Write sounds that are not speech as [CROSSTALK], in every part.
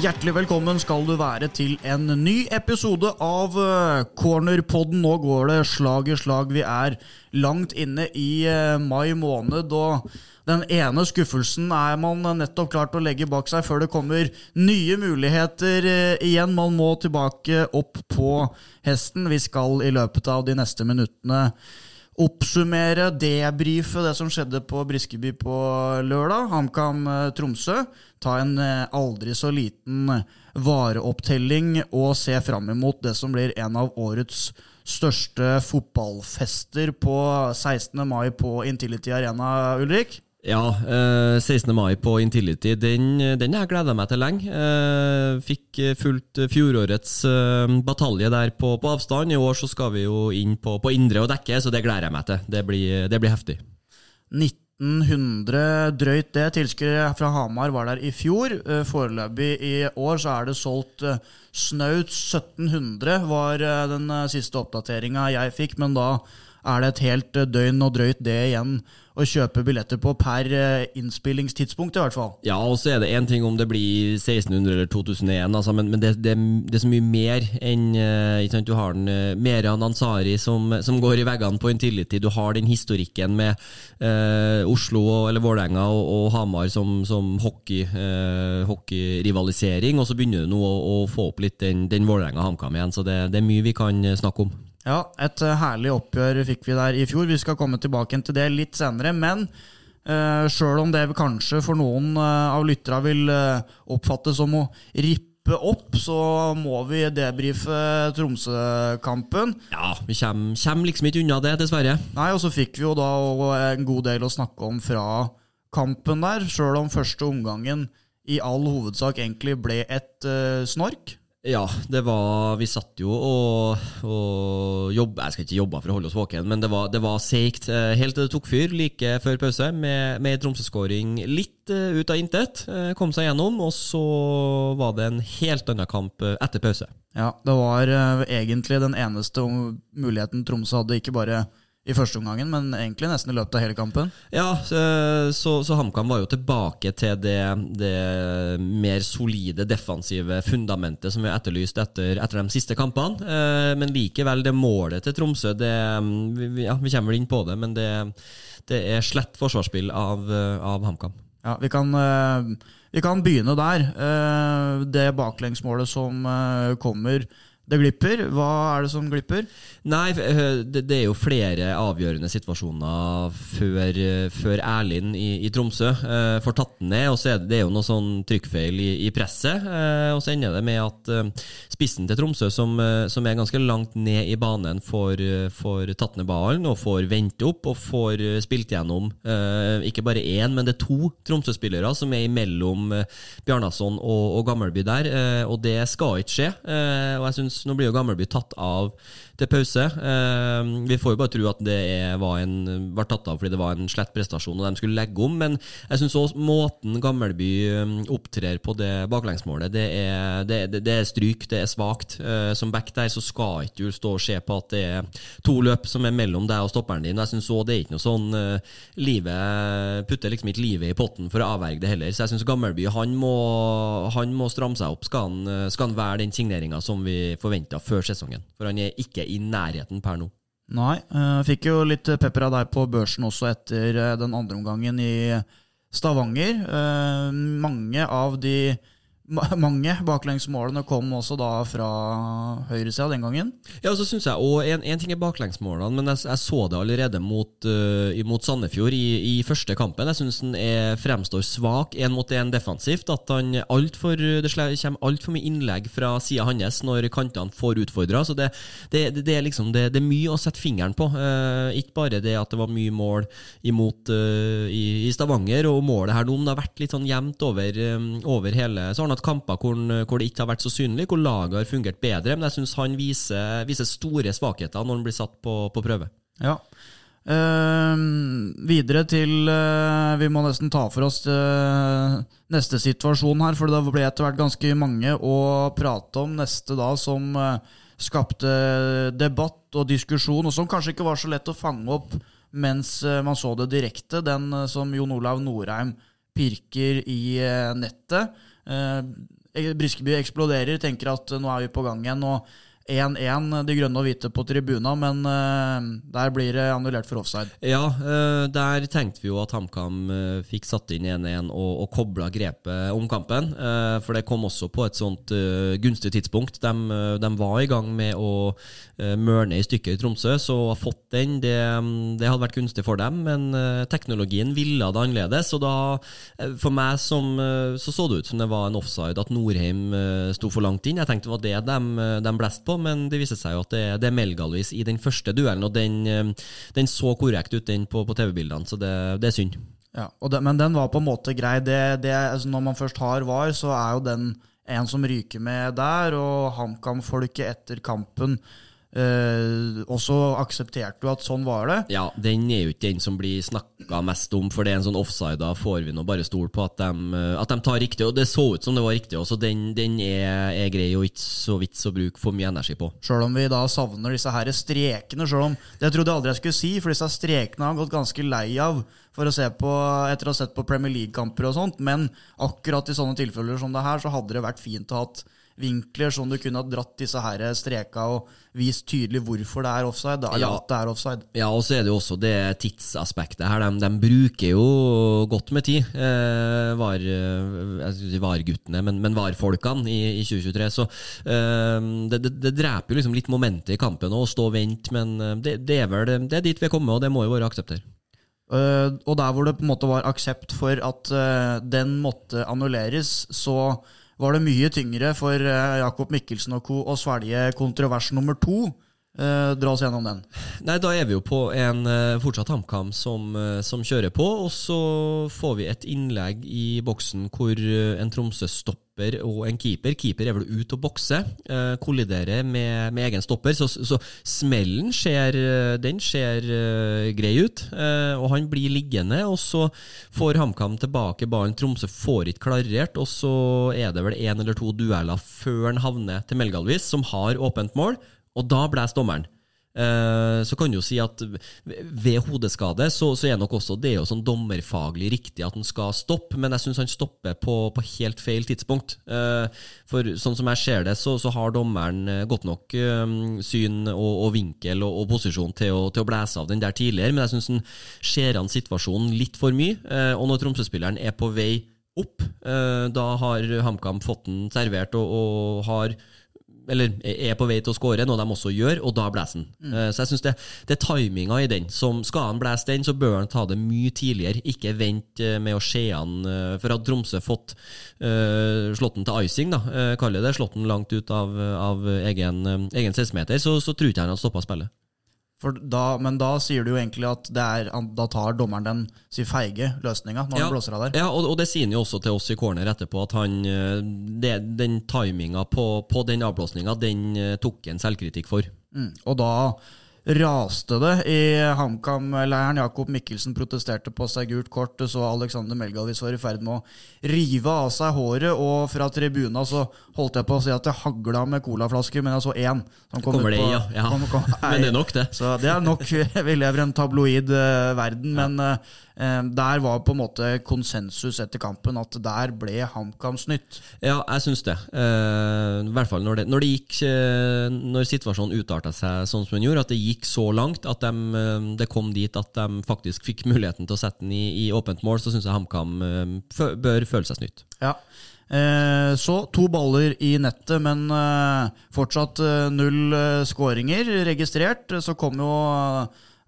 Hjertelig velkommen skal du være til en ny episode av eh, Cornerpodden. Nå går det slag i slag. Vi er langt inne i eh, mai måned, og den ene skuffelsen er man nettopp klart å legge bak seg før det kommer nye muligheter eh, igjen. Man må tilbake opp på hesten. Vi skal i løpet av de neste minuttene oppsummere, debrife det som skjedde på Briskeby på lørdag. HamKam Tromsø. Ta en eh, aldri så liten vareopptelling og se fram imot det som blir en av årets største fotballfester på 16. mai på Intility Arena, Ulrik. Ja, eh, 16. mai på Intility, den, har jeg gleda meg til lenge. Eh, fikk fulgt fjorårets eh, batalje der på, på, avstand. I år så skal vi jo inn på, på indre og dekke, så det gleder jeg meg til. Det blir, det blir heftig. 1900 drøyt det. Tilskuere fra Hamar var der i fjor. Eh, foreløpig i år så er det solgt eh, snaut 1700, var eh, den siste oppdateringa jeg fikk. Men da er det et helt døgn og drøyt det igjen å kjøpe billetter på per eh, innspillingstidspunkt, i hvert fall. Ja, og så er det én ting om det blir 1600 eller 2001, altså, men, men det, det, det, er så mye mer enn uh, sant, Du har den Meran Ansari som, som, går i veggene på Intility, du har den historikken med eh, Oslo eller Vålerenga og, og, Hamar som, som hockey, eh, hockeyrivalisering, og så begynner du nå å, å, få opp litt den, den Vålerenga-HamKam igjen, så det, det er mye vi kan snakke om. Ja, et eh, herlig oppgjør fikk vi der i fjor. Vi skal komme tilbake til det litt senere. Men uh, sjøl om det kanskje for noen uh, av lytterne vil uh, oppfattes som å rippe opp, så må vi debrife Tromsø-kampen. Ja, vi kommer, kommer, liksom ikke unna det, dessverre. Nei, og så fikk vi jo da en god del å snakke om fra kampen der, sjøl om første omgangen i all hovedsak egentlig ble et snork. Ja, det var Vi satt jo og, og jobba Jeg skal ikke jobbe for å holde oss våken, men det var, det var seigt eh, helt til det tok fyr like før pause, med, med Tromsø-skåring litt uh, ut av intet. Uh, kom seg gjennom, og så var det en helt annen kamp etter pause. Ja, det var egentlig den eneste muligheten Tromsø hadde, ikke bare i første omgangen, men egentlig nesten i løpet av hele kampen. Ja, så, så HamKam var jo tilbake til det, det, mer solide defensive fundamentet som vi har etterlyst etter, etter de siste kampene. Eh, men likevel, det målet til Tromsø det, ja, Vi kommer vel inn på det, men det, det er slett forsvarsspill av, av HamKam. Ja, vi kan, eh, vi kan begynne der. Eh, det baklengsmålet som kommer det glipper. Hva er det som glipper? Nei, eh, det, er jo flere avgjørende situasjoner før, eh, før Erlind i, i, Tromsø eh, får tatt den ned. og så er det, det er jo noe sånn trykkfeil i, i presset. Eh, og så ender det med at eh, spissen til Tromsø, som, eh, som, er ganske langt ned i banen, får, får tatt ned ballen og får vente opp og får spilt gjennom ikke bare én, men det er to Tromsø-spillere som er imellom Bjarnason og, og Gammelby der. og det skal ikke skje. og jeg synes nå blir jo Gamleby tatt av til pause. Eh, vi får jo bare tro at det var, en, var tatt av fordi det var en slett prestasjon og de skulle legge om, men jeg syns òg måten Gammelby um, opptrer på det baklengsmålet, det er, det, det, er stryk, det er svakt. Eh, som back der så skal ikke du stå og se på at det er to løp som er mellom deg og stopperen din. Jeg syns òg det er ikke noe sånn Livet putter liksom ikke livet i potten for å avverge det heller. Så jeg syns Gammelby han må, han må stramme seg opp skal han, skal han være den signeringa som vi forventa før sesongen. For han er ikke i nærheten per nå. Nei. Uh, fikk jo litt pepper av deg på børsen også etter uh, den andre omgangen i Stavanger. Uh, mange av de mange baklengsmålene kom også da fra høyresida den gangen. Ja, så synes jeg, og en, en ting er baklengsmålene, men jeg, jeg, så det allerede mot, uh, mot Sandefjord i, i, første kampen. Jeg syns han fremstår svak én mot én defensivt. At han alt for, Det kommer altfor mye innlegg fra sida hans når kantene får utfordra. Så det, det, det, er liksom, det, er mye å sette fingeren på. Uh, ikke bare det at det var mye mål imot uh, i, i, Stavanger, og målet her nå, men det har vært litt sånn jevnt over, um, over hele så har han hatt kamper hvor, hvor, det ikke har vært så synlig, hvor laget har fungert bedre. Men jeg syns han viser, viser, store svakheter når han blir satt på, på prøve. Ja. Uh, videre til uh, Vi må nesten ta for oss uh, neste situasjon her, for det ble etter hvert ganske mange å prate om neste da som skapte debatt og diskusjon, og som kanskje ikke var så lett å fange opp mens man så det direkte. Den som Jon Olav Norheim pirker i nettet. Eh, Briskeby eksploderer, tenker at nå er vi på gang igjen. og 1-1, de grønne og hvite på tribuna, men uh, der blir det annullert for offside. Ja, uh, der tenkte vi jo at HamKam fikk satt inn 1-1 og, og kobla grepet om kampen. for det kom også på et sånt gunstig tidspunkt. De, de, var i gang med å mørne i stykker i Tromsø, så å ha fått den, det, det, hadde vært gunstig for dem. Men teknologien ville det annerledes, og da, for meg som, så så det ut som det var en offside, at Norheim sto for langt inn. Jeg tenkte det var det de, de blåste på men det viser seg jo at det, det er Melgalvis i den første duellen, og den, eh, den så korrekt ut den på, på TV-bildene, så det, det, er synd. Ja, det, Men den var på en måte grei. Altså når man først har VAR, så er jo den en som ryker med der, og HamKam-folket etter kampen Uh, og så aksepterte du at sånn var det? Ja, den er jo ikke den som blir snakka mest om, for det er en sånn offside. Da får vi nå bare stole på at de, eh, at de, tar riktig, og det så ut som det var riktig også. Den, den er, er, grei og ikke så vits å bruke for mye energi på. Sjøl om vi da savner disse her strekene, sjøl om Det trodde jeg aldri jeg skulle si, for disse strekene har jeg gått ganske lei av for å se på, etter å ha sett på Premier League-kamper og sånt, men akkurat i sånne tilfeller som det her, så hadde det vært fint å ha vinkler som du kunne ha dratt disse her streka og vist tydelig hvorfor det er offside. Eller ja, at det er offside. Ja, og så er det jo også det tidsaspektet her. De, de bruker jo godt med tid, eh, var, eh, VAR-guttene, men, men VAR-folkene i, i, 2023. Så eh, det, det, det, dreper jo liksom litt momentet i kampen å stå og vente, men eh, det, det, er vel det er dit vi er kommet, og det må jo være aksepter. Uh, og der hvor det på en måte var aksept for at uh, den måtte annulleres, så var det mye tyngre for eh, Jakob Mikkelsen og co. å svelge kontrovers nummer to. Eh, dra oss gjennom den. Nei, Da er vi jo på en uh, fortsatt HamKam som, uh, som, kjører på. Og så får vi et innlegg i boksen hvor uh, en Tromsø-stopper og en keeper Keeper er vel ute og bokser. kolliderer med, med, egen stopper. Så, så smellen ser, den ser grei ut. og han blir liggende, og så får HamKam tilbake ballen. Tromsø får ikke klarert, og så er det vel én eller to dueller før han havner til Melgalvis, som har åpent mål. Og da blåser dommeren. Uh, så kan du jo si at ved hodeskade så, så er nok også det er jo sånn dommerfaglig riktig at han skal stoppe, men jeg syns han stopper på, på, helt feil tidspunkt. Uh, for sånn som jeg ser det, så, så har dommeren eh, godt nok syn og, og vinkel og, og, posisjon til å, til å blæse av den der tidligere, men jeg syns han ser an situasjonen litt for mye. Og når Tromsø-spilleren er på vei opp, da har HamKam fått den servert og, og har eller er på vei til å skåre, noe de også gjør, og da blåser han. Mm. Uh, så jeg syns det, det, er timinga i den. Som, skal han blæse den, så bør han ta det mye tidligere. Ikke vente uh, med å se han. Uh, for hadde Tromsø fått uh, slått den til icing, da, uh, kaller det, slått den langt ut av, av egen, egen 16-meter, så, så tror ikke jeg han hadde stoppa spillet. Da, men da sier du jo egentlig at er, da tar dommeren den si feige løsninga når ja, han blåser av der. Ja, og, og, det sier han jo også til oss i corner etterpå, at han, eh, det, den timinga på, på, den avblåsninga, den eh, tok en selvkritikk for. Mm, og da raste det i HamKam-leiren. Jakob Mikkelsen protesterte på seg gult kort. Så Alexander Melgalvis var i ferd med å rive av seg håret. Og fra tribuna så holdt jeg på å si at det hagla med colaflasker, men jeg så én. Som kom Kommer det, på, ja. ja. Kom, kom, [LAUGHS] men det er nok, det. Så det er nok. Vi lever i en tabloid uh, verden. Men Eh, der var på en måte konsensus etter kampen at der ble HamKam snytt. Ja, jeg syns det. Eh, I hvert fall når det, når det gikk eh, Når situasjonen utarta seg sånn som den gjorde, at det gikk så langt at de, det kom dit at de faktisk fikk muligheten til å sette den i, i åpent mål, så syns jeg HamKam bør føle seg snytt. Ja. Så to baller i nettet, men fortsatt null skåringer registrert. Så kom jo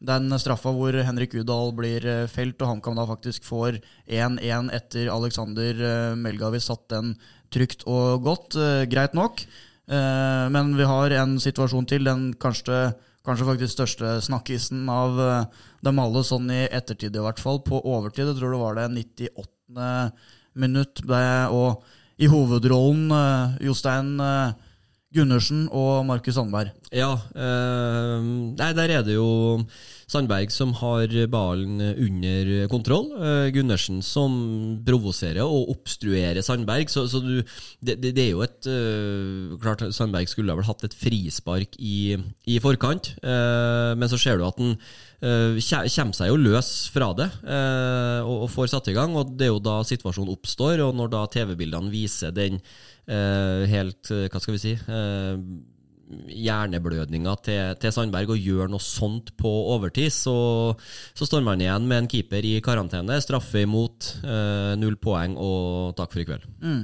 den straffa hvor Henrik Udal blir eh, felt, og HamKam da faktisk får 1-1 etter Alexander eh, Melgavis satt den trygt og godt. Eh, greit nok. Men vi har en situasjon til, den kanskje, kanskje faktisk største snakkisen av dem alle, sånn i ettertid i hvert fall. På overtid, jeg tror det var det 98. minutt, og i hovedrollen Jostein Gundersen og Markus Sandberg. Ja, Eh, nei, der er det jo Sandberg som har ballen under kontroll. Eh, Gundersen som provoserer og obstruerer Sandberg. Så, så du, det, det, er jo et eh, Klart Sandberg skulle vel hatt et frispark i, i forkant, uh, men så ser du at han kommer seg jo løs fra det og, og, får satt i gang. og Det er jo da situasjonen oppstår, og når da TV-bildene viser den eh, helt eh, Hva skal vi si? Eh, hjerneblødninga til, til, Sandberg og gjør noe sånt på overtid, så, så, står man igjen med en keeper i karantene. Straffe imot, eh, null poeng og takk for i kveld. Mm.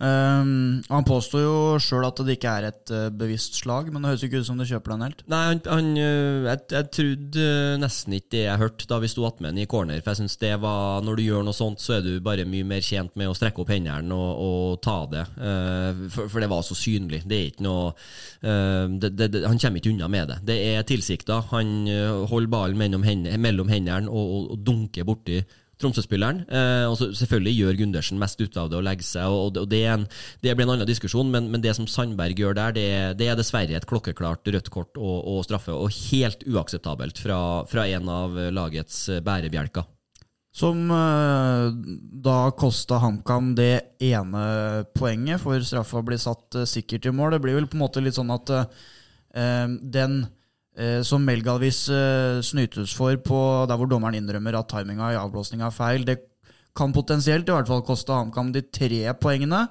Um, han påstår jo sjøl at det ikke er et uh, bevisst slag, men det høres ikke ut som det kjøper den helt. Nei, han, han uh, jeg, jeg, trodde uh, nesten ikke det jeg hørte da vi sto attmed ham i corner. For jeg synes det var, Når du gjør noe sånt, så er du bare mye mer tjent med å strekke opp hendene og, og ta det. For, for, det var så synlig. Det er ikke noe det, det, det, Han kommer ikke unna med det. Det er tilsikta. Han holder ballen mellom hendene, mellom hendene og, og, og dunker borti Tromsø-spilleren. Eh, og selvfølgelig gjør Gundersen mest ut av det og legger seg, og, og det, en, det, blir en annen diskusjon, men, men, det som Sandberg gjør der, det, det er dessverre et klokkeklart rødt kort og, og straffe, og helt uakseptabelt fra, fra en av lagets bærebjelker. Som eh, da kosta HamKam det ene poenget, for straffa blir satt eh, sikkert i mål. Det blir vel på en måte litt sånn at den eh, som Melgalvis eh, snytes for på der hvor dommeren innrømmer at timinga i avblåsninga er feil. Det kan potensielt i hvert fall koste HamKam de tre poengene,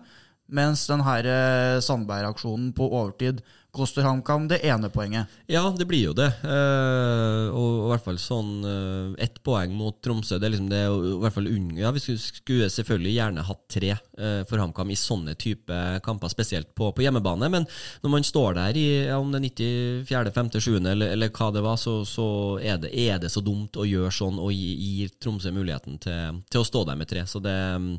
mens den her eh, Sandberg-aksjonen på overtid koster HamKam det ene poenget. Ja, det blir jo det. Uh, og i hvert fall sånn uh, ett poeng mot Tromsø. Det er liksom det i hvert fall unge. Ja, Vi skulle, selvfølgelig gjerne hatt tre uh, for HamKam i sånne type kamper, spesielt på, på, hjemmebane. Men når man står der i ja, om det er 94., 5., 7., eller, eller hva det var, så, så er, det, er, det, så dumt å gjøre sånn og gi, gi Tromsø muligheten til, til, å stå der med tre. Så det um,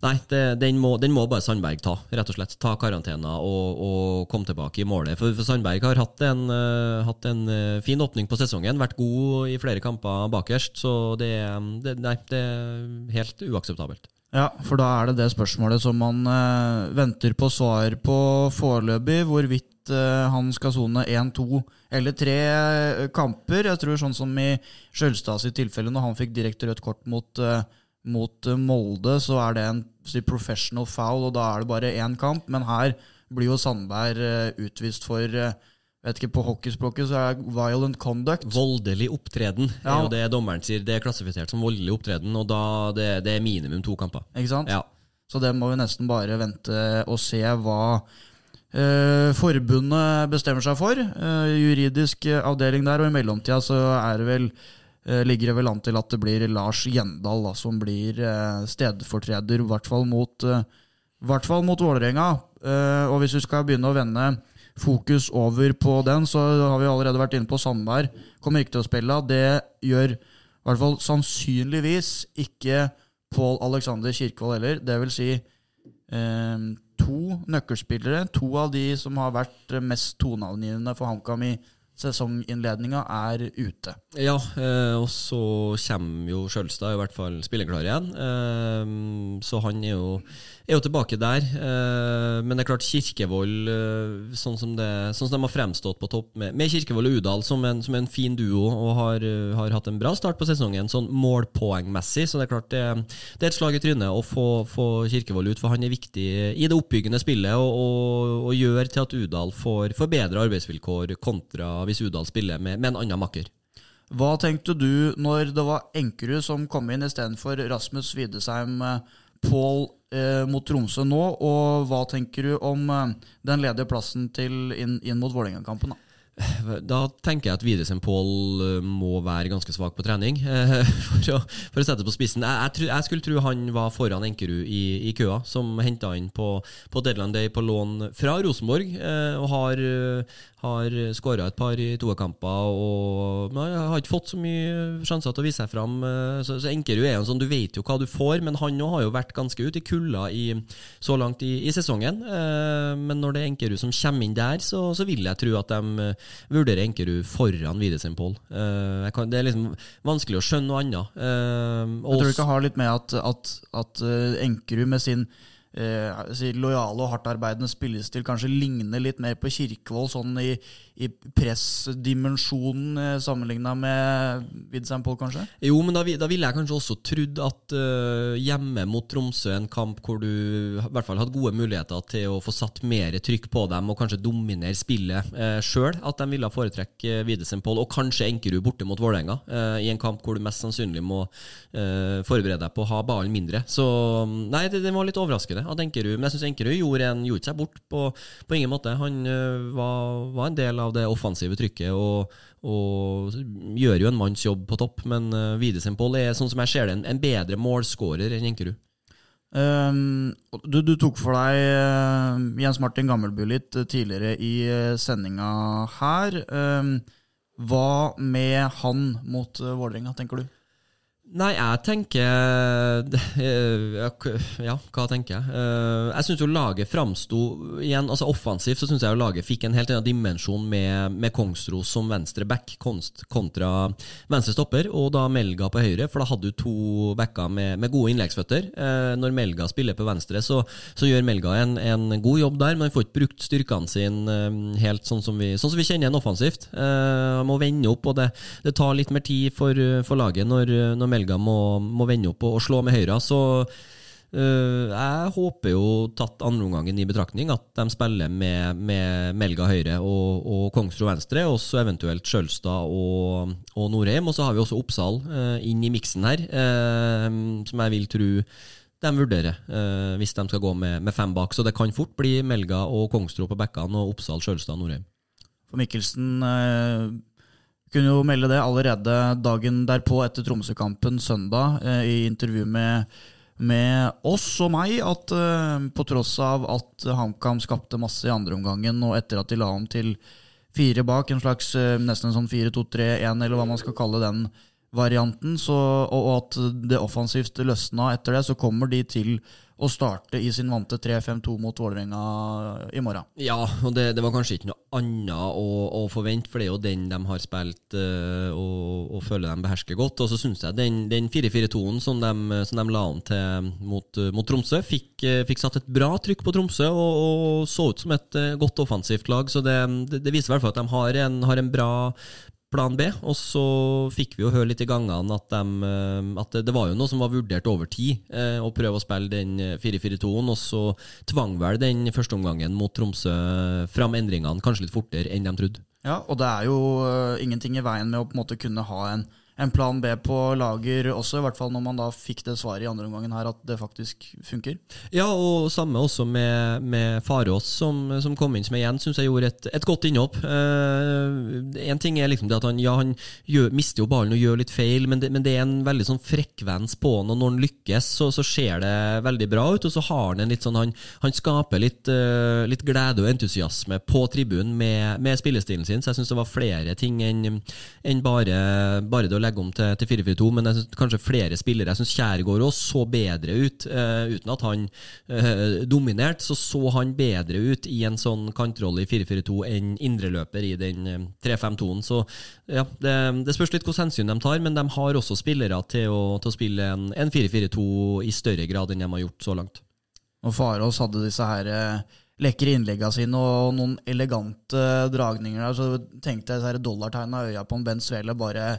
Nei, det, den, må, den, må, bare Sandberg ta, rett og slett. Ta karantena og, og komme tilbake i målet. For, for Sandberg har hatt en, uh, hatt en uh, fin åpning på sesongen, vært god i flere kamper bakerst. Så det, det, nei, det er helt uakseptabelt. Ja, for da er det det spørsmålet som man uh, venter på svar på foreløpig. Hvorvidt han skal sone én, to eller tre kamper. Jeg tror sånn som i Skjølstad sitt tilfelle, når han fikk direkte rødt kort mot uh, mot eh, Molde så er det en professional foul, og da er det bare én kamp. Men her blir jo Sandberg uh, utvist for uh, vet ikke, På hockeyspråket så er det violent conduct. Voldelig opptreden ja. er jo det dommeren sier. Det er klassifisert som voldelig opptreden, og da det, det er minimum to kamper. Ikke sant? Ja. Så det må vi nesten bare vente og se hva eh, forbundet bestemmer seg for. juridisk avdeling der, og i mellomtida så er det vel Eh, ligger det vel an til at det blir Lars Gjendal da, som blir eh, stedfortreder, i hvert fall mot, uh, hvert fall mot Vålerenga. og hvis vi skal begynne å vende fokus over på den, så har vi allerede vært inne på Sandberg. Kommer ikke til å spille. Det gjør i hvert fall sannsynligvis ikke Pål Alexander Kirkevold heller. Det vil si eh, to nøkkelspillere. To av de som har vært mest toneangivende for HamKam i sesonginnledninga er ute. Ja, eh, og så kommer jo Sjølstad i hvert fall spilleklar igjen. Eh, så han er jo, er jo tilbake der. Eh, men det er klart Kirkevold, sånn som, det, sånn som de har fremstått på topp med, med Kirkevold og Udal som en, som en fin duo, og har, har, hatt en bra start på sesongen, sånn målpoengmessig. Så det er klart det, det er et slag i trynet å få, få, Kirkevold ut, for han er viktig i det oppbyggende spillet og, og, og gjør til at Udal får, bedre arbeidsvilkår kontra hvis Udal spiller med, med en annen makker. Hva tenkte du når det var Enkerud som kom inn istedenfor Rasmus Widesheim eh, Pål eh, mot Tromsø nå, og hva tenker du om eh, den ledige plassen til inn, inn mot Vålerenga-kampen? da? Da tenker jeg at Widesen Pål eh, må være ganske svak på trening, [LAUGHS] for å, for å sette det på spissen. Jeg, jeg, jeg, skulle tro han var foran Enkerud i, i køa, som henta inn på, på Deadland Day på lån fra Rosenborg, og har, har skåra et par i toerkamper og nei, har ikke fått så mye sjanser til å vise seg fram. Eh, så, så Enkerud er jo sånn, du vet jo hva du får, men han har jo vært ganske ute i kulda så langt i, i, sesongen. Eh, men når det er Enkerud som kommer inn der, så, så vil jeg tro at de eh, vurderer Enkerud foran Widesen Pål. Det er liksom vanskelig å skjønne noe annet. Jeg tror det ikke har litt med at, at, at Enkerud med sin eh, lojale og hardtarbeidende spillestil kanskje ligner litt mer på Kirkevold sånn i, i pressdimensjonen eh, sammenligna med Vidsheim Pål, kanskje? Jo, men da, da ville jeg kanskje også trodd at uh, hjemme mot Tromsø, en kamp hvor du i hvert fall hadde gode muligheter til å få satt mer trykk på dem og kanskje dominere spillet uh, sjøl, at de ville foretrekke Widesen Pål, og kanskje Enkerud borte mot Vålerenga, uh, i en kamp hvor du mest sannsynlig må uh, forberede deg på å ha ballen mindre. Så nei, det, det var litt overraskende at Enkerud Men jeg syns Enkerud gjorde, en, gjorde seg bort på, på ingen måte. Han eh, var, var en del av det offensive trykket. og og gjør jo en manns jobb på topp, men uh, Widesen Pål er sånn som jeg ser det, en, en bedre målskårer enn Enkerud. Um, du, du tok for deg eh, Jens Martin Gammelby litt eh, tidligere i sendinga her. Um, hva med han mot Vålerenga, tenker du? Nei, jeg tenker eh, Ja, hva tenker jeg? Eh, Jeg syns jo laget framsto igjen, altså Offensivt så syns jeg jo laget fikk en helt annen dimensjon med, med Kongsros som venstre back kontra venstre stopper, og da Melga på høyre, for da hadde du to backer med, med gode innleggsføtter. Eh, Når Melga spiller på venstre, så, så gjør Melga en, en god jobb der, men han får ikke brukt styrkene sine helt sånn som vi, sånn som vi kjenner ham offensivt. Han må vende opp, og det, det tar litt mer tid for, for laget når, når Melga må, må vende opp og, og slå med høyre. Så øh, jeg håper jo, tatt andreomgangen i betraktning, at de spiller med, med Melga høyre og, og Kongsro venstre, og så eventuelt Skjølstad og, og Norheim. Og så har vi også Oppsal øh, inn i miksen her, øh, som jeg vil tro de vurderer, øh, hvis de skal gå med, med fem bak. Så det kan fort bli Melga og Kongsro på bekkene og Oppsal, Skjølstad og Norheim. For Mikkelsen kunne jo melde det allerede dagen derpå etter Tromsø-kampen søndag, eh, i intervju med, med oss og meg, at eh, på tross av at HamKam skapte masse i andre omgangen, og etter at de la om til fire bak, en slags eh, nesten en sånn 4-2-3-1, eller hva man skal kalle den varianten, så, og, og at det offensivt løsna etter det, så kommer de til å starte i sin vante 3-5-2 mot Vålerenga i morgen. Ja, og det, det var kanskje ikke noe annet å, å forvente, for det er jo den de har spilt øh, og, og føler de behersker godt. Og så syns jeg den, den 4-4-2-en som, de- som de la om til mot, mot Tromsø, fikk, øh, fikk satt et bra trykk på Tromsø og, og så ut som et øh, godt offensivt lag. Så det, det, det viser i hvert fall at de har en, har en bra plan B. Og så fikk vi jo høre litt i gangene at, de, eh, at det, var jo noe som var vurdert over tid, eh, å prøve å spille den eh, 4-4-2-en, og så tvang vel den første omgangen mot Tromsø fram endringene kanskje litt fortere enn de trodde. Ja, og det er jo øh, ingenting i veien med å på en måte kunne ha en, en plan B på lager også, i hvert fall når man da fikk det svaret i andre omgangen her at det faktisk funker. Ja, og samme også med, med Farås, som, som kom inn, som jeg igjen syns jeg gjorde et, et godt innhopp. Én en ting er liksom det at han, ja, han gjør, mister jo ballen og gjør litt feil, men det, men det er en veldig sånn frekvens på han, og når han lykkes, så, så ser det veldig bra ut. Og så har han en litt sånn Han, han skaper litt, uh, litt glede og entusiasme på tribunen med, med spillestilen sin, så jeg syns det var flere ting enn en bare, bare det å legge om til, til 4-4-2, men jeg synes kanskje flere spillere. Jeg syns Kjærgaard også så bedre ut, uh, uten at han uh, dominerte. Så så han bedre ut i en sånn kantrolle i 4-4-2 enn indreløper i den eh, 3-5-2-en. Så ja, det, det spørs litt hvordan hensyn de tar, men de har også spillere til å, til å spille en, en 4-4-2 i større grad enn de har gjort så langt. Og Farås hadde disse her uh lekre innleggene sine og noen elegante dragninger der, så tenkte jeg dollartegna øya på en Ben Svele bare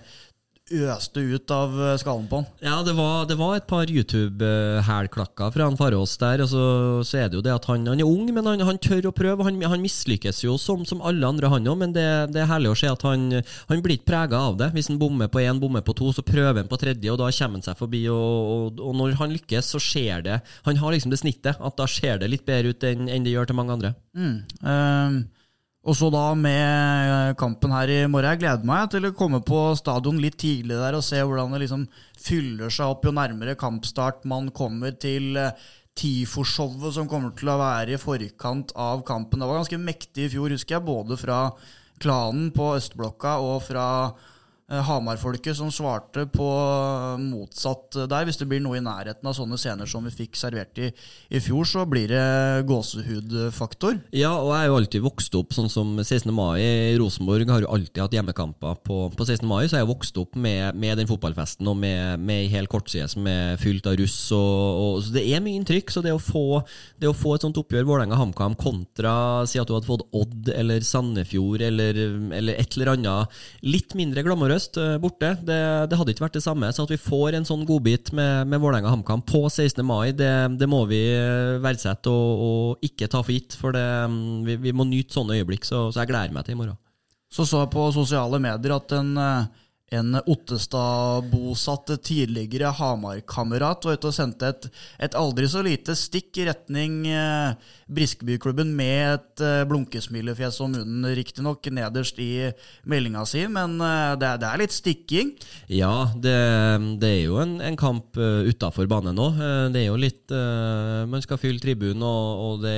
øste ut av eh, skallen på han. Ja, det var, det var et par YouTube-hælklakker fra han Farås der. Og så, så er det jo det at han, han er ung, men han, han tør å prøve. Han, han mislykkes jo som, som alle andre, han òg, men det, det er herlig å se at han, han blir ikke prega av det. Hvis han bommer på én, bommer på to, så prøver han på tredje, og da kommer han seg forbi. Og, og, og når han lykkes, så skjer det. Han har liksom det snittet, at da ser det litt bedre ut enn, enn det gjør til mange andre. Mm. Eh, og så da med kampen her i morgen. Jeg gleder meg til å komme på stadion litt tidlig der og se hvordan det liksom fyller seg opp jo nærmere kampstart man kommer til eh, TIFO-showet som kommer til å være i forkant av kampen. Det var ganske mektig i fjor, husker jeg, både fra klanen på østblokka og fra Hamar-folket som svarte på motsatt der. Hvis det blir noe i nærheten av sånne scener som vi fikk servert i, i fjor, så blir det gåsehudfaktor. Ja, og jeg er jo alltid vokst opp sånn som 16. mai Rosenborg. Har jo alltid hatt hjemmekamper på, på 16. mai, så jeg er vokst opp med, med den fotballfesten og med, med ei hel kortside som er fylt av russ. Og, og, så det er mye inntrykk. Så det å få, det å få et sånt oppgjør Vålerenga-HamKam kontra si at du hadde fått Odd eller Sandefjord eller, eller et eller annet litt mindre glamorøst eh, borte, det, det, hadde ikke vært det samme. Så at vi får en sånn godbit med, med Vålerenga-HamKam på 16. mai, det, det, må vi eh, verdsette og, og, ikke ta for gitt. For det, mm, vi, vi, må nyte sånne øyeblikk, så, så jeg gleder meg til i morgen. Så så jeg på sosiale medier at en eh, en Ottestad-bosatt tidligere Hamar-kamerat var ute og sendte et, et, aldri så lite stikk i retning eh, Briskebyklubben med et eh, blunkesmilefjes om munnen, riktignok nederst i meldinga si, men eh, det, det, er litt stikking? Ja, det, det er jo en, en kamp uh, utafor banen nå. Uh, det er jo litt uh, Man skal fylle tribunen, og, og det,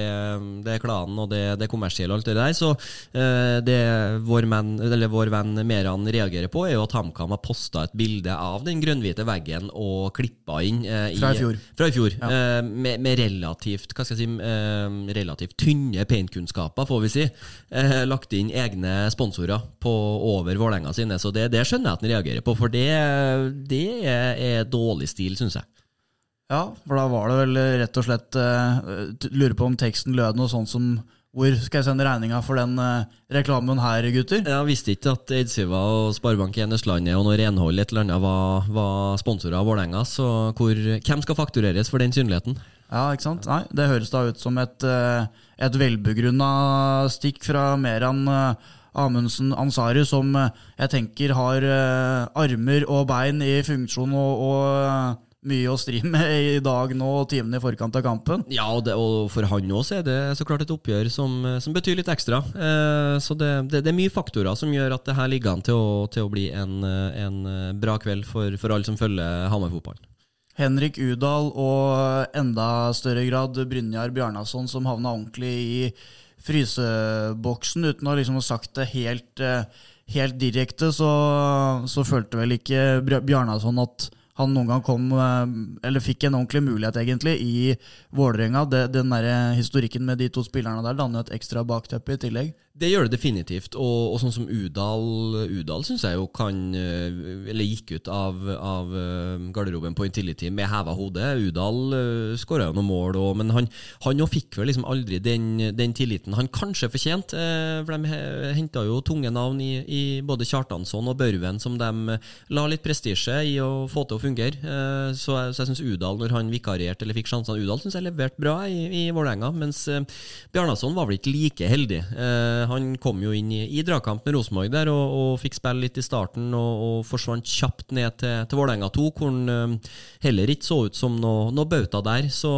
det, er klanen og det, det er kommersielle og alt det der. Så uh, det vår, menn, vår venn Meran reagerer på, er jo at han HamKam har posta et bilde av den grønnhvite veggen og klippa inn eh, i, Fra i fjor. Fra i fjor ja. eh, med, med, relativt hva skal jeg si, eh, relativt tynne paintkunnskaper, får vi si. Eh, lagt inn egne sponsorer på over Vålerenga sine. Så det, det, skjønner jeg at han reagerer på, for det, det er, er dårlig stil, syns jeg. Ja, for da var det vel rett og slett uh, Lurer på om teksten lød noe sånt som hvor skal jeg sende regninga for den uh, reklamen her, gutter? Jeg visste ikke at Eidsiva og Sparebank1 Østlandet og noe renhold et eller annet var, var sponsorer av Vålerenga. Så hvor, hvem skal faktureres for den synligheten? Ja, ikke sant? Nei, Det høres da ut som et, uh, et velbegrunna stikk fra Meran uh, Amundsen Ansari, som jeg tenker har armer og bein i funksjon og, og mye å stri med i dag nå timene i forkant av kampen. Ja, og, det, og for han òg er det så klart et oppgjør som, som betyr litt ekstra. Eh, så det, det, det, er mye faktorer som gjør at det her ligger an til å, til å bli en, en, bra kveld for, for alle som følger Hamar-fotballen. Henrik Udal og enda større grad Brynjar Bjarnason som havna ordentlig i fryseboksen, uten å liksom ha sagt det helt, helt direkte, så, så følte vel ikke Bjarnason at han noen gang kom, eh, eller fikk en ordentlig mulighet, egentlig, i Vålerenga. Den der historikken med de to spillerne der danner et ekstra bakteppe i tillegg. Det gjør det definitivt, og, og sånn som Udal Udal syns jeg jo kan eh, Eller gikk ut av, av eh, garderoben på Intility med heva hode. Udal uh, skåra jo noen mål, og, men han, han fikk vel liksom aldri den, den tilliten han kanskje fortjente. Uh, for De henta jo tunge navn i, i, både Kjartansson og Børven, som de la litt prestisje i å få til å fungere. Uh, så, jeg, så jeg syns Udal, når han vikarierte eller fikk sjansene Udal syns jeg leverte bra i, i Vålerenga, mens Bjarnason var vel ikke like heldig. Uh, han kom jo inn i, i dragkamp med Rosenborg der og, og, fikk spille litt i starten og, og forsvant kjapt ned til, til Vålerenga 2, hvor han uh, heller ikke så ut som noe, noe bauta der. Så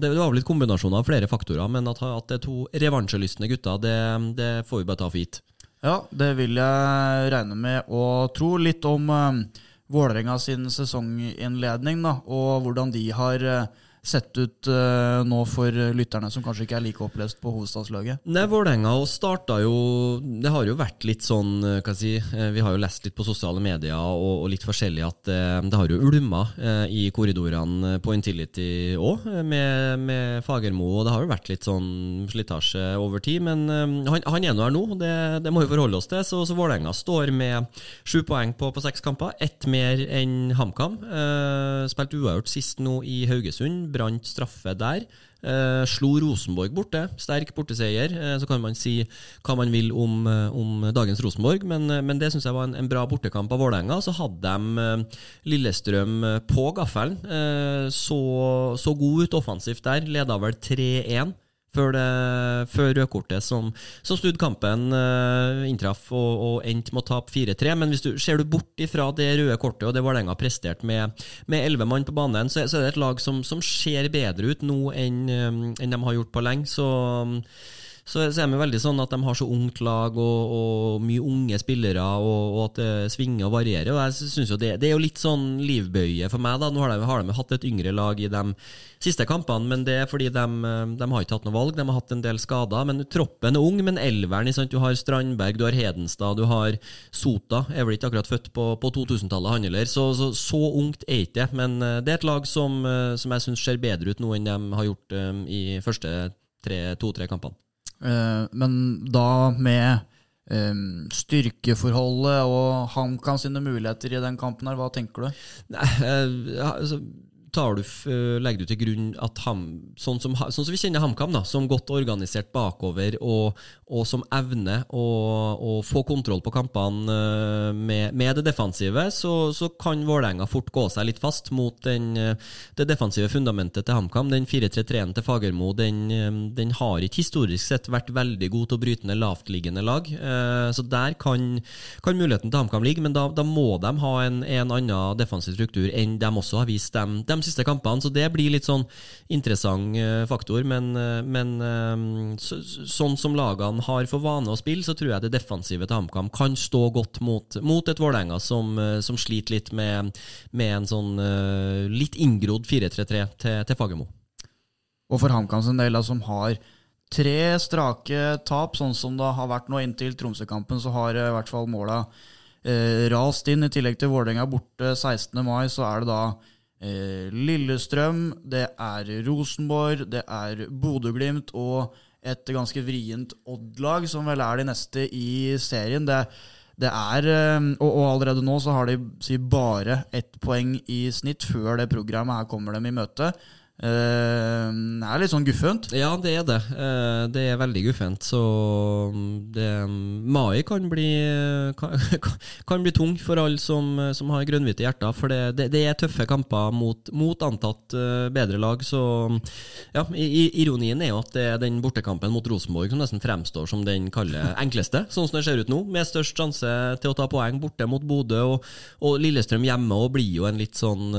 det, det var vel litt kombinasjon av flere faktorer, men at, at det er to revansjelystne gutter, det, det, får vi bare ta for gitt. Ja, det vil jeg regne med å tro. Litt om uh, Vålerenga sin sesonginnledning, da, og hvordan de har uh, sett ut uh, nå for lytterne som kanskje ikke er like opplest på hovedstadslaget? Nei, Vålerenga starta jo Det har jo vært litt sånn, eh, hva si eh, Vi har jo lest litt på sosiale medier og, og litt forskjellig at uh, det har jo ulma uh, i korridorene på Intility òg, med, med, Fagermo. Og det har jo vært litt sånn slitasje over tid, men han, han, er nå her nå, det, det, må vi forholde oss til. Så, så Vålerenga står med sju poeng på, på seks kamper, ett mer enn HamKam. spilt uavgjort sist nå i Haugesund brant straffe der. Eh, slo Rosenborg borte. Sterk borteseier. Eh, så kan man si hva man vil om, eh, om dagens Rosenborg, men, eh, men det syns jeg var en, en, bra bortekamp av Vålerenga. Så hadde de eh, Lillestrøm på gaffelen. Så, så god ut offensivt der. Leda vel 3-1 før, det, før rødkortet som, som snudde kampen, uh, inntraff og, og endte med å tape 4-3. Men hvis du ser du bort ifra det røde kortet og det Vålerenga prestert med elleve mann på banen, så, så, er det et lag som, som ser bedre ut nå enn, um, enn de har gjort på lenge. Så, så, så er de veldig sånn at de har så ungt lag og, og mye unge spillere, og, og, at det svinger og varierer. Og jeg synes jo det, det, er jo litt sånn livbøye for meg. da, Nå har de, har de hatt et yngre lag i de siste kampene, men det er fordi de, de har ikke hatt noe valg. De har hatt en del skader. Men troppen er ung, men elveren Du har Strandberg, du har Hedenstad, du har Sota. Er vel ikke akkurat født på, på 2000-tallet, han heller. Så, så, så, ungt er ikke det. Men eh, det er et lag som, eh, som jeg syns ser bedre ut nå enn de har gjort um, i første to-tre kampene. Uh, men da med um, styrkeforholdet og HamKam sine muligheter i den kampen her, hva tenker du? Nei, uh, altså du, legger du til grunn at ham, sånn, som, sånn som vi kjenner HamKam, som godt organisert bakover og, og som evner å, å, få kontroll på kampene eh, med, med det defensive, så, så kan Vålerenga fort gå seg litt fast mot den, eh, det defensive fundamentet til HamKam. Den 4-3-3-en til Fagermo den, eh, den, har ikke historisk sett vært veldig god til å bryte ned lavtliggende lag. Så der kan, kan muligheten til HamKam ligge, men da, da, må de ha en, en annen defensiv struktur enn de også har vist dem de siste kampene. Så det blir litt sånn interessant faktor, men, men så, sånn som lagene har for vane å spille, så tror jeg det defensive til HamKam kan stå godt mot, mot et Vålerenga som, eh, som, sliter litt med, med en sånn litt inngrodd 4-3-3 til, til Fagermo. Og for HamKam sin del, som har tre strake tap, sånn som det har vært nå inntil Tromsø-kampen, så har i hvert fall måla eh, rast inn. I tillegg til Vålerenga borte 16. mai, så er det da eh, Lillestrøm, det er Rosenborg, det er Bodø-Glimt og et ganske vrient Odd-lag, som vel er de neste i serien. Det, det er, eh, og, og, allerede nå så har de si, bare ett poeng i snitt før det programmet her kommer dem i møte. Det er litt sånn guffent? Ja, det er det. Uh, det er veldig guffent. Så mm, det, mai kan bli, kan, [LAUGHS] kan bli tung for alle som, som har grønnhvite hjerter. For det, det, det, er tøffe kamper mot, mot antatt bedre lag. Så ja, i, ironien er jo at det er den bortekampen mot Rosenborg som nesten fremstår som den kalde [LAUGHS] enkleste, sånn som det ser ut nå. Med størst sjanse til å ta poeng borte mot Bodø. Og, og Lillestrøm hjemme og blir jo en litt sånn,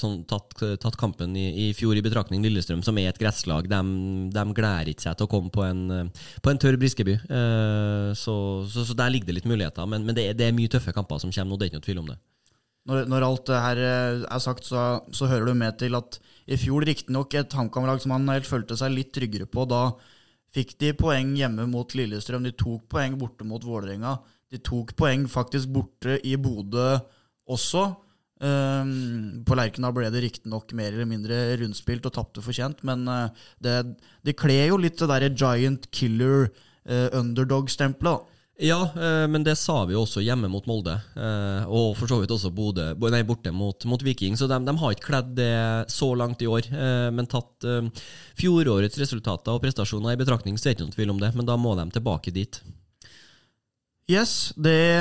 sånn tatt, tatt kampen i i fjor i betraktning Lillestrøm, som er et gresslag. De, de gleder ikke seg til å komme på en, på en tørr Briskeby. Uh, så, så, så, der ligger det litt muligheter. Men, men det, er, det, er mye tøffe kamper som kommer nå, det er ikke noe tvil om det. Når, når alt det her eh, er sagt, så, så hører du med til at i fjor riktignok et HamKam-lag som han helt følte seg litt tryggere på. Da fikk de poeng hjemme mot Lillestrøm, de tok poeng borte mot Vålerenga. De tok poeng faktisk borte i Bodø også. Um, på Lerkendal ble det riktignok mer eller mindre rundspilt og tapte fortjent, men uh, det, det kler jo litt det derre giant killer uh, underdog-stempelet. Ja, uh, men det sa vi jo også hjemme mot Molde, og for så vidt også Bode, nei, borte mot, mot Viking. Så de, de, har ikke kledd det så langt i år, men tatt fjorårets resultater og prestasjoner i betraktning, så er det ikke noen tvil om det, men da må de tilbake dit. Yes, det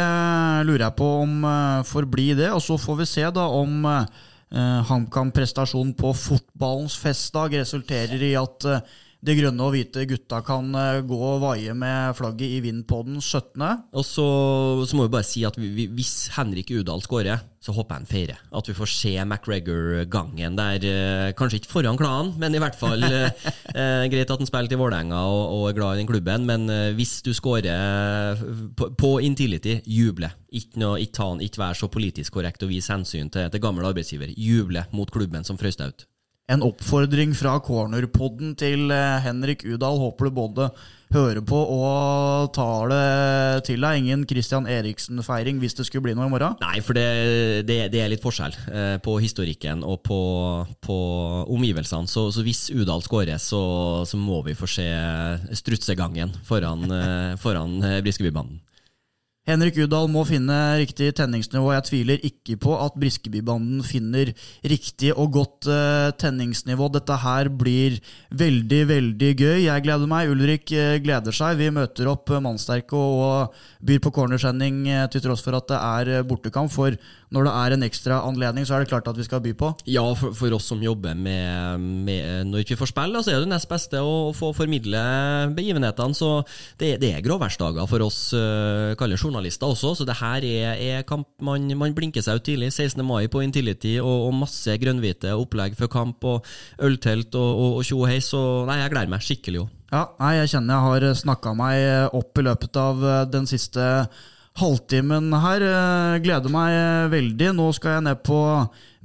lurer jeg på om forblir får bli det. Og så får vi se da om uh, HamKam-prestasjonen på fotballens festdag resulterer i at de grønne og hvite gutta kan uh, gå og vaie med flagget i vind på den 17. Og så, så må vi bare si at vi, vi, hvis Henrik Udal skårer, så håper jeg han feirer. At vi får se McGregor-gangen der. Uh, kanskje ikke foran klanen, men i hvert fall eh, Greit at han spilte i Vålerenga og, og, er glad i den klubben, men hvis du skårer på, på Intility, juble. Ikke, noe, ikke, ikke vær så politisk korrekt og vis hensyn til, til gammel arbeidsgiver. Juble mot klubben som frøs deg ut en oppfordring fra cornerpodden til eh, Henrik Udal. Håper du både hører på og tar det til deg. Ingen Christian Eriksen-feiring hvis det skulle bli noe i morgen? Nei, for det, det, det er litt forskjell eh, på historikken og på, på omgivelsene. Så, så, hvis Udal skårer, så, så, må vi få se strutsegangen foran, eh, foran Briskebybanen. Henrik Udal må finne riktig tenningsnivå. Jeg tviler ikke på at Briskebybanden finner riktig og godt uh, tenningsnivå. Dette her blir veldig, veldig gøy. Jeg gleder meg. Ulrik uh, gleder seg. Vi møter opp uh, mannsterke og byr på cornersending til tross for at det er bortekamp. For når det er en ekstra anledning, så er det klart at vi skal by på. Ja, for, for oss som jobber med, med Når vi får spille, så er det nest beste å få formidle begivenhetene. Så det, det er gråværsdager for oss, kaller journalister journalister også, så det her er, er kamp man, man, blinker seg ut tidlig. 16. mai på Intility og, og masse grønnhvite opplegg før kamp og øltelt og tjo og hei, så nei, jeg gleder meg skikkelig òg. Ja, nei, jeg kjenner jeg har snakka meg opp i løpet av eh, den siste halvtimen her. Eh, gleder meg veldig. Nå skal jeg ned på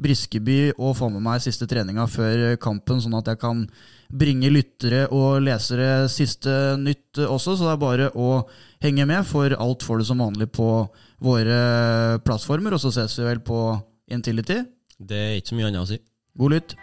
Briskeby og få med meg siste treninga før kampen, sånn at jeg kan bringe lyttere og lesere siste nytt også. Så det er bare å henge med, for alt får du som vanlig på våre plattformer. Og så ses vi vel på Intility. Det er ikke så mye annet å si. God lytt.